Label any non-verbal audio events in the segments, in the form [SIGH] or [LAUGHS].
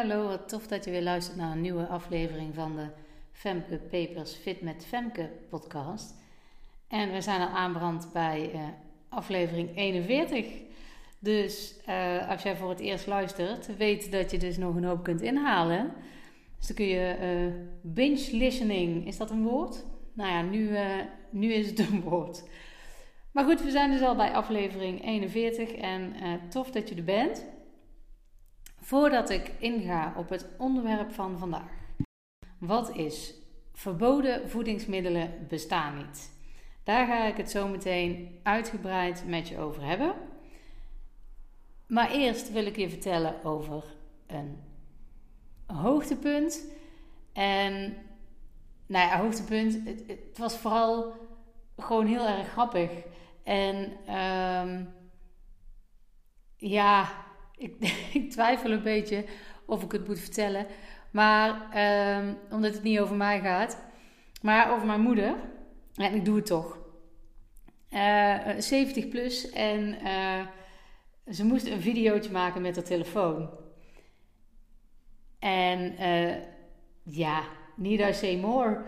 Hallo, tof dat je weer luistert naar een nieuwe aflevering van de Femke Papers Fit met Femke podcast. En we zijn al aanbrand bij uh, aflevering 41. Dus uh, als jij voor het eerst luistert, weet dat je dus nog een hoop kunt inhalen. Dus dan kun je uh, binge listening, is dat een woord? Nou ja, nu, nu is het een [LAUGHS] woord. Maar goed, we zijn dus al bij aflevering 41 en tof dat je er bent. Voordat ik inga op het onderwerp van vandaag. Wat is verboden voedingsmiddelen bestaan niet? Daar ga ik het zo meteen uitgebreid met je over hebben. Maar eerst wil ik je vertellen over een hoogtepunt. En nou ja, hoogtepunt, het, het was vooral gewoon heel erg grappig. En um, ja, [LAUGHS] ik, twijfel een beetje of ik het moet vertellen. Maar um, omdat het niet over mij gaat, maar over mijn moeder. En ik doe het toch. Uh, eh, 70 plus en uh, ze moest een videootje maken met haar telefoon. En ja, need I say more?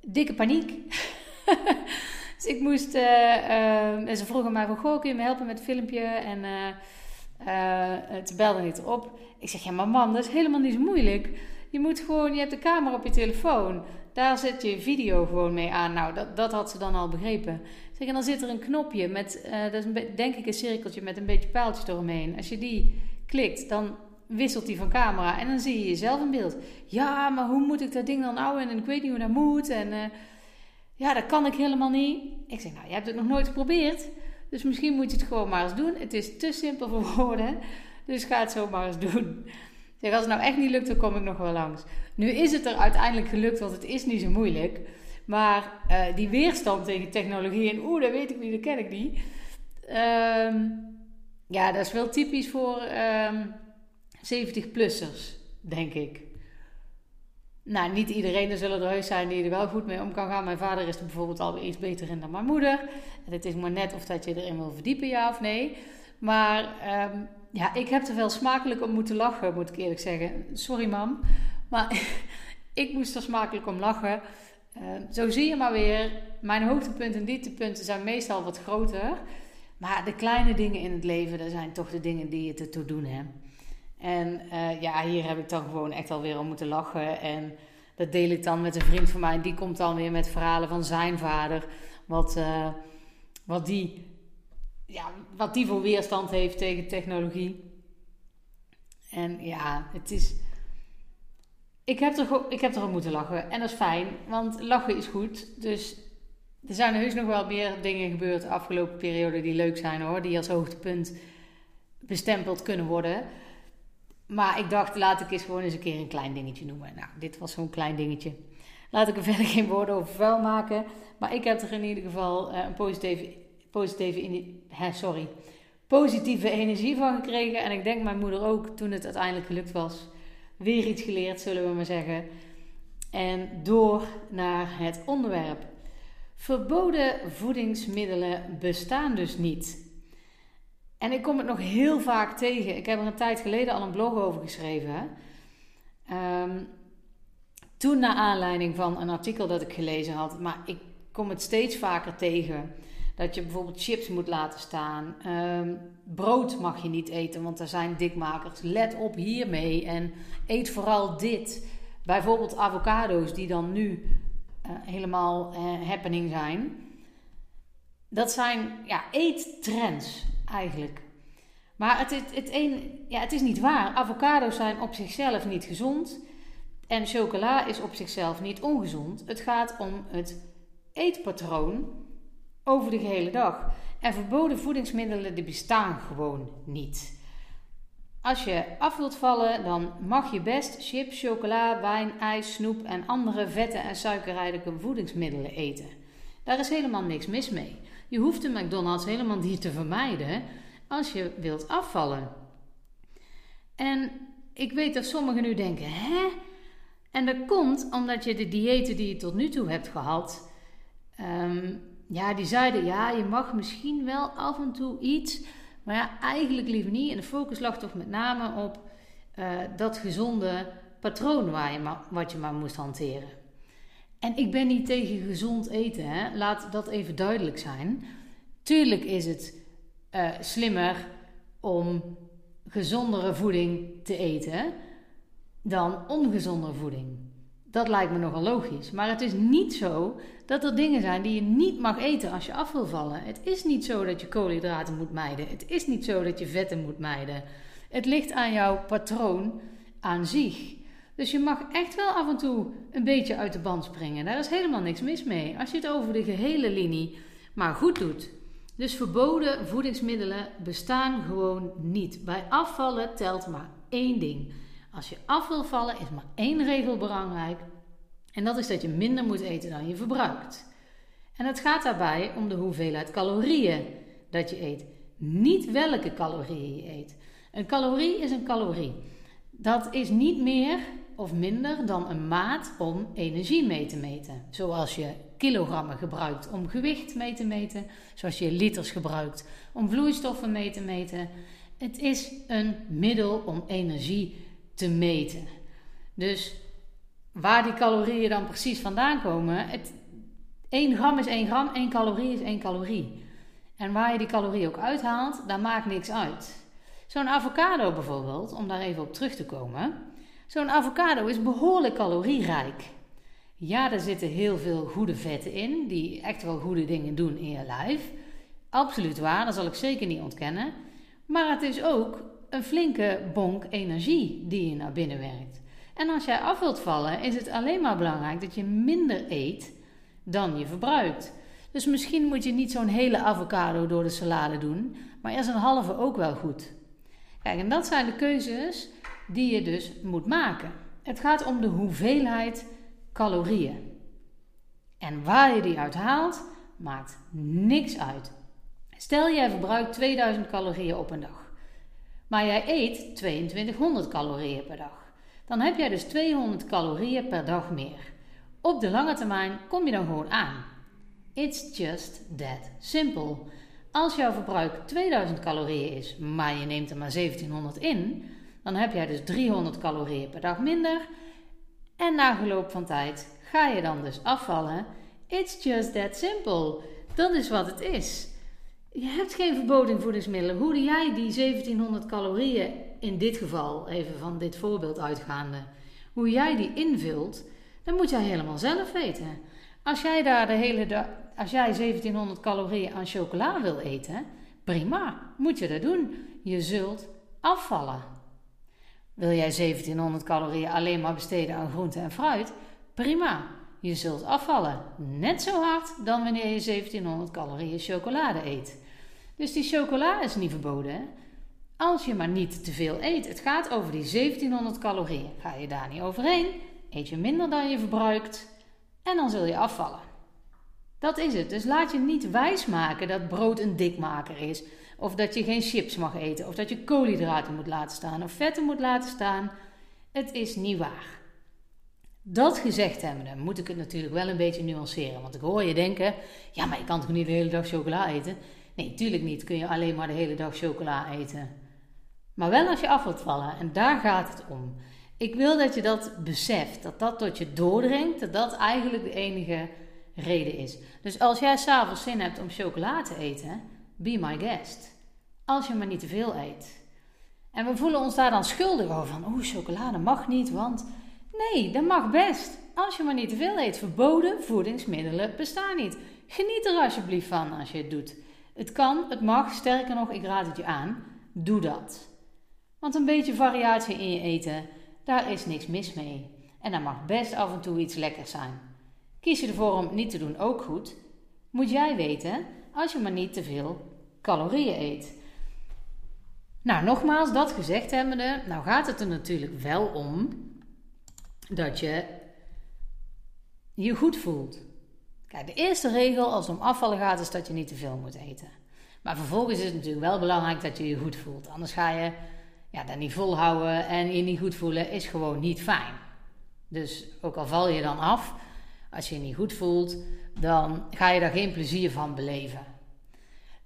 Dikke paniek. [LAUGHS] dus ik moest, en ze vroegen mij van, goh, kun je me helpen met het filmpje? En uh, ze belde niet op. Ik zeg, ja maar man, dat is helemaal niet zo moeilijk. Je moet gewoon, je hebt de camera op je telefoon. Daar zet je video gewoon mee aan. Nou, dat, dat had ze dan al begrepen. Zeg, en dan zit er een knopje met, uh, dat is denk ik een cirkeltje met een beetje pijltjes eromheen. Als je die klikt, dan wisselt die van camera en dan zie je jezelf in beeld. Ja, maar hoe moet ik dat ding dan houden? En ik weet niet hoe dat moet. En uh, ja, dat kan ik helemaal niet. Ik zeg, nou, je hebt het nog nooit geprobeerd. Dus misschien moet je het gewoon maar eens doen. Het is te simpel voor [LAUGHS] woorden. Dus ga het zo maar eens doen. Zeg, als het nou echt niet lukt, dan kom ik nog wel langs. Nu is het er uiteindelijk gelukt, want het is niet zo moeilijk. Maar uh, die weerstand tegen technologie en oeh, dat weet ik niet, dat ken ik niet. Um, ja, dat is wel typisch voor um, ehm, 70-plussers, denk ik. Nou, niet iedereen, er zullen er heus zijn die er wel goed mee om kan gaan. Mijn vader is er bijvoorbeeld alweer iets beter in dan mijn moeder. En het is maar net of dat je erin wil verdiepen, ja of nee. Maar um, ja, ik heb er wel smakelijk om moeten lachen, moet ik eerlijk zeggen. Sorry, mam. Maar [LAUGHS] ik moest er smakelijk om lachen. Uh, zo zie je maar weer, mijn hoogtepunten en dieptepunten zijn meestal wat groter. Maar de kleine dingen in het leven, dat zijn toch de dingen die je te doen hebt. En uh, ja, hier heb ik dan gewoon echt alweer om moeten lachen. En dat deel ik dan met een vriend van mij. Die komt dan weer met verhalen van zijn vader. Wat, uh, wat, die, ja, wat die voor weerstand heeft tegen technologie. En ja, het is. Ik heb, er, ik heb er om moeten lachen. En dat is fijn, want lachen is goed. Dus er zijn heus nog wel meer dingen gebeurd de afgelopen periode die leuk zijn hoor. Die als hoogtepunt bestempeld kunnen worden. Maar ik dacht, laat ik eens gewoon eens een keer een klein dingetje noemen. Nou, dit was zo'n klein dingetje. Laat ik er [LAUGHS] verder geen woorden over vuil maken. Maar ik heb er in ieder geval uh, een positieve, positieve, hè, sorry, positieve energie van gekregen. En ik denk mijn moeder ook, toen het uiteindelijk gelukt was. Weer iets geleerd, zullen we maar zeggen. En door naar het onderwerp. Verboden voedingsmiddelen bestaan dus niet. En ik kom het nog heel vaak tegen. Ik heb er een tijd geleden al een blog over geschreven. Um, toen naar aanleiding van een artikel dat ik gelezen had. Maar ik kom het steeds vaker tegen. Dat je bijvoorbeeld chips moet laten staan. Um, brood mag je niet eten, want er zijn dikmakers. Let op hiermee en eet vooral dit. Bijvoorbeeld avocado's die dan nu uh, helemaal uh, happening zijn. Dat zijn ja, eettrends eigenlijk. Maar het, het, een, ja, het is niet waar. Avocado's zijn op zichzelf niet gezond. En chocola is op zichzelf niet ongezond. Het gaat om het eetpatroon over de gehele dag. En verboden voedingsmiddelen bestaan gewoon niet. Als je af wilt vallen, dan mag je best chips, chocola, wijn, ijs, snoep en andere vette en suikerrijke voedingsmiddelen eten. Daar is helemaal niks mis mee. Je hoeft de McDonald's helemaal niet te vermijden als je wilt afvallen. En ik weet dat sommigen nu denken, hè? En dat komt omdat je de diëten die je tot nu toe hebt gehad, um, ja, die zeiden, ja, je mag misschien wel af en toe iets, maar ja, eigenlijk liever niet. En de focus lag toch met name op eh, dat gezonde patroon waar je maar, wat je maar moest hanteren. En ik ben niet tegen gezond eten, hè? laat dat even duidelijk zijn. Tuurlijk is het uh, slimmer om gezondere voeding te eten dan ongezondere voeding. Dat lijkt me nogal logisch. Maar het is niet zo dat er dingen zijn die je niet mag eten als je af wil vallen. Het is niet zo dat je koolhydraten moet mijden. Het is niet zo dat je vetten moet mijden. Het ligt aan jouw patroon aan zich. Dus je mag echt wel af en toe een beetje uit de band springen. Daar is helemaal niks mis mee. Als je het over de gehele linie maar goed doet. Dus verboden voedingsmiddelen bestaan gewoon niet. Bij afvallen telt maar één ding. Als je af wil vallen is maar één regel belangrijk. En dat is dat je minder moet eten dan je verbruikt. En het gaat daarbij om de hoeveelheid calorieën dat je eet. Niet welke calorieën je eet. Een calorie is een calorie. Dat is niet meer of minder dan een maat om energie mee te meten. Zoals je kilogrammen gebruikt om gewicht mee te meten, zoals je liters gebruikt om vloeistoffen mee te meten. Het is een middel om energie te meten. Dus waar die calorieën dan precies vandaan komen, het, 1 gram is 1 gram, 1 calorie is 1 calorie. En waar je die calorie ook uithaalt, daar maakt niks uit. Zo'n avocado bijvoorbeeld, om daar even op terug te komen. Zo'n avocado is behoorlijk calorierijk. Ja, er zitten heel veel goede vetten in, die echt wel goede dingen doen in je lijf. Absoluut waar, dat zal ik zeker niet ontkennen. Maar het is ook een flinke bonk energie die je naar binnen werkt. En als jij af wilt vallen, is het alleen maar belangrijk dat je minder eet dan je verbruikt. Dus misschien moet je niet zo'n hele avocado door de salade doen, maar is een halve ook wel goed. Kijk, en dat zijn de keuzes die je dus moet maken. Het gaat om de hoeveelheid calorieën. En waar je die uit haalt, maakt niks uit. Stel jij verbruikt 2000 calorieën op een dag, maar jij eet 2200 calorieën per dag. Dan heb jij dus 200 calorieën per dag meer. Op de lange termijn kom je dan gewoon aan. It's just that simple. Als jouw verbruik 2000 calorieën is, maar je neemt er maar 1700 in, dan heb jij dus 300 calorieën per dag minder. En na verloop van tijd ga je dan dus afvallen. It's just that simple. Dat is wat het is. Je hebt geen verboden voedingsmiddelen. Hoe jij die 1700 calorieën, in dit geval even van dit voorbeeld uitgaande, hoe jij die invult, dan moet jij helemaal zelf weten. Als jij daar de hele dag, als jij 1700 calorieën aan chocola wil eten, prima, moet je dat doen. Je zult afvallen. Wil jij 1700 calorieën alleen maar besteden aan groente en fruit? Prima, je zult afvallen. Net zo hard dan wanneer je 1700 calorieën chocolade eet. Dus die chocola is niet verboden. Als je maar niet te veel eet. Het gaat over die 1700 calorieën. Ga je daar niet overheen, eet je minder dan je verbruikt en dan zul je afvallen. Dat is het. Dus laat je niet wijsmaken dat brood een dikmaker is. Of dat je geen chips mag eten. Of dat je koolhydraten moet laten staan. Of vetten moet laten staan. Het is niet waar. Dat gezegd hebbende moet ik het natuurlijk wel een beetje nuanceren. Want ik hoor je denken: ja, maar je kan toch niet de hele dag chocola eten? Nee, tuurlijk niet. Kun je alleen maar de hele dag chocola eten. Maar wel als je af wilt vallen. En daar gaat het om. Ik wil dat je dat beseft. Dat dat tot je doordringt. Dat dat eigenlijk de enige reden is. Dus als jij s'avonds zin hebt om chocola te eten, be my guest. Als je maar niet te veel eet. En we voelen ons daar dan schuldig over. Van, oeh, chocolade mag niet, want... Nee, dat mag best. Als je maar niet te veel eet. Verboden voedingsmiddelen bestaan niet. Geniet er alsjeblieft van als je het doet. Het kan, het mag, sterker nog, ik raad het je aan. Doe dat. Want een beetje variatie in je eten, daar is niks mis mee. En daar mag best af en toe iets lekkers zijn. Kies je ervoor om niet te doen ook goed, moet jij weten als je maar niet te veel calorieën eet. Nou, nogmaals, dat gezegd hebbende, nou gaat het er natuurlijk wel om dat je je goed voelt. Kijk, de eerste regel als het om afvallen gaat is dat je niet te veel moet eten. Maar vervolgens is het natuurlijk wel belangrijk dat je je goed voelt. Anders ga je ja, dat niet volhouden en je niet goed voelen is gewoon niet fijn. Dus ook al val je dan af, als je je niet goed voelt, dan ga je daar geen plezier van beleven.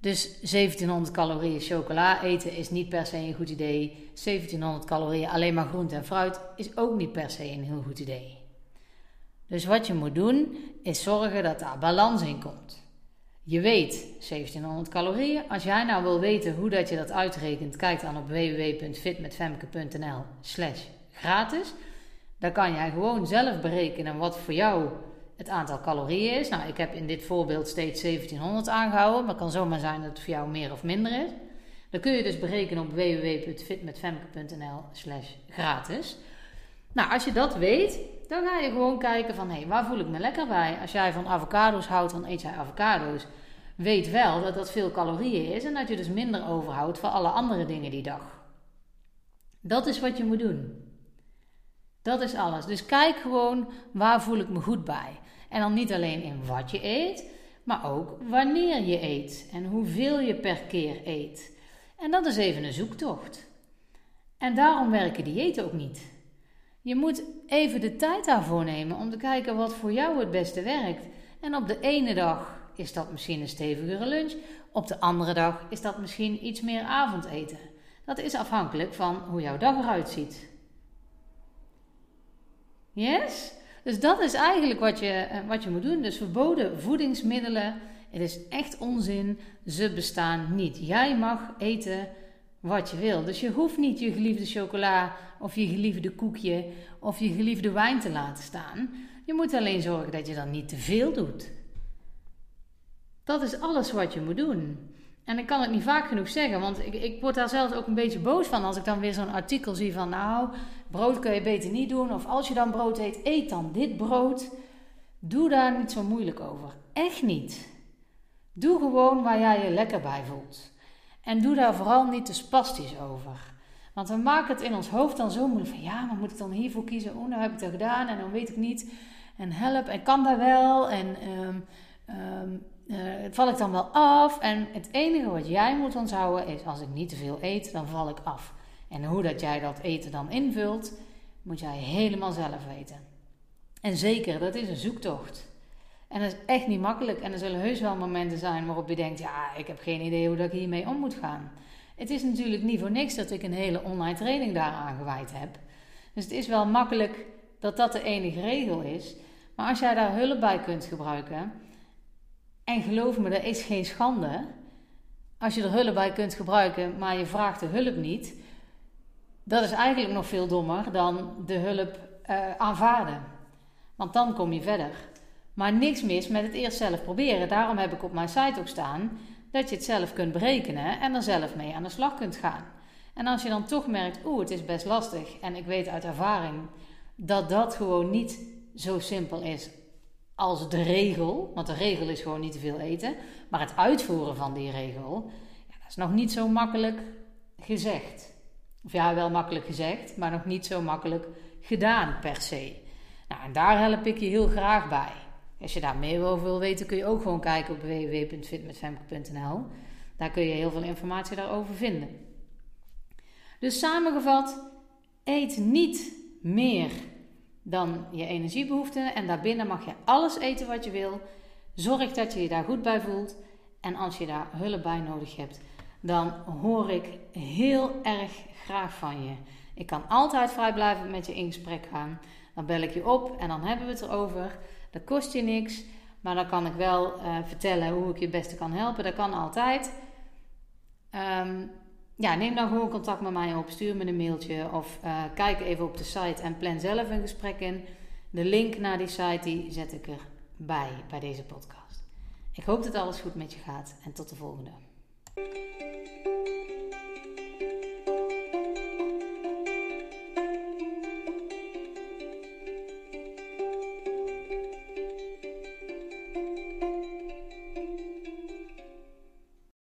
Dus 1700 calorieën chocola eten is niet per se een goed idee. 1700 calorieën alleen maar groente en fruit is ook niet per se een heel goed idee. Dus wat je moet doen is zorgen dat daar balans in komt. Je weet 1700 calorieën. Als jij nou wil weten hoe dat je dat uitrekent, kijk dan op www.fitmetfemke.nl slash gratis. Dan kan jij gewoon zelf berekenen wat voor jou het aantal calorieën is. Nou, ik heb in dit voorbeeld steeds 1700 aangehouden, maar het kan zomaar zijn dat het voor jou meer of minder is. Dan kun je dus berekenen op www.fitmetfemke.nl slash gratis. Nou, als je dat weet, dan ga je gewoon kijken van, hé, hey, waar voel ik me lekker bij? Als jij van avocado's houdt, dan eet jij avocado's. Weet wel dat dat veel calorieën is en dat je dus minder overhoudt voor alle andere dingen die dag. Dat is wat je moet doen. Dat is alles. Dus kijk gewoon waar voel ik me goed bij. En dan niet alleen in wat je eet, maar ook wanneer je eet en hoeveel je per keer eet. En dat is even een zoektocht. En daarom werken diëten ook niet. Je moet even de tijd daarvoor nemen om te kijken wat voor jou het beste werkt. En op de ene dag is dat misschien een stevigere lunch, op de andere dag is dat misschien iets meer avondeten. Dat is afhankelijk van hoe jouw dag eruit ziet. Yes? Dus dat is eigenlijk wat je, eh, wat je moet doen. Dus verboden voedingsmiddelen, het is echt onzin. Ze bestaan niet. Jij mag eten wat je wil. Dus je hoeft niet je geliefde chocola of je geliefde koekje of je geliefde wijn te laten staan. Je moet alleen zorgen dat je dan niet te veel doet. Dat is alles wat je moet doen. En ik kan het niet vaak genoeg zeggen, want ik, ik word daar zelfs ook een beetje boos van als ik dan weer zo'n artikel zie van nou, brood kun je beter niet doen. Of als je dan brood eet, eet dan dit brood. Doe daar niet zo moeilijk over. Echt niet. Doe gewoon waar jij je lekker bij voelt. En doe daar vooral niet te spastisch over. Want we maken het in ons hoofd dan zo moeilijk van ja, maar moet ik dan hiervoor kiezen? Oh, nou heb ik dat gedaan en dan weet ik niet. En help, en kan dat wel? En um, um, uh, val ik dan wel af? En het enige wat jij moet onthouden is: als ik niet te veel eet, dan val ik af. En hoe dat jij dat eten dan invult, moet jij helemaal zelf weten. En zeker, dat is een zoektocht. En dat is echt niet makkelijk. En er zullen heus wel momenten zijn waarop je denkt: ja, ik heb geen idee hoe dat ik hiermee om moet gaan. Het is natuurlijk niet voor niks dat ik een hele online training daaraan gewijd heb. Dus het is wel makkelijk dat dat de enige regel is. Maar als jij daar hulp bij kunt gebruiken, en geloof me, dat is geen schande. Als je er hulp bij kunt gebruiken, maar je vraagt de hulp niet, dat is eigenlijk nog veel dommer dan de hulp uh, aanvaarden. Want dan kom je verder. Maar niks mis met het eerst zelf proberen. Daarom heb ik op mijn site ook staan dat je het zelf kunt berekenen en er zelf mee aan de slag kunt gaan. En als je dan toch merkt, oeh, het is best lastig en ik weet uit ervaring dat dat gewoon niet zo simpel is als de regel, want de regel is gewoon niet te veel eten, maar het uitvoeren van die regel, ja, dat is nog niet zo makkelijk gezegd. Of ja, wel makkelijk gezegd, maar nog niet zo makkelijk gedaan per se. Nou, en daar help ik je heel graag bij. Als je daar meer over wil weten, kun je ook gewoon kijken op www.fitmetfemke.nl. Daar kun je heel veel informatie daarover vinden. Dus samengevat, eet niet meer dan je energiebehoeften. En daarbinnen mag je alles eten wat je wil. Zorg dat je je daar goed bij voelt. En als je daar hulp bij nodig hebt, dan hoor ik heel erg graag van je. Ik kan altijd vrijblijvend met je in gesprek gaan. Dan bel ik je op en dan hebben we het erover. Dat kost je niks, maar dan kan ik wel uh, vertellen hoe ik je het beste kan helpen. Dat kan altijd. Um, ja, neem dan gewoon contact met mij op. Stuur me een mailtje of uh, kijk even op de site en plan zelf een gesprek in. De link naar die site die zet ik erbij bij deze podcast. Ik hoop dat alles goed met je gaat en tot de volgende.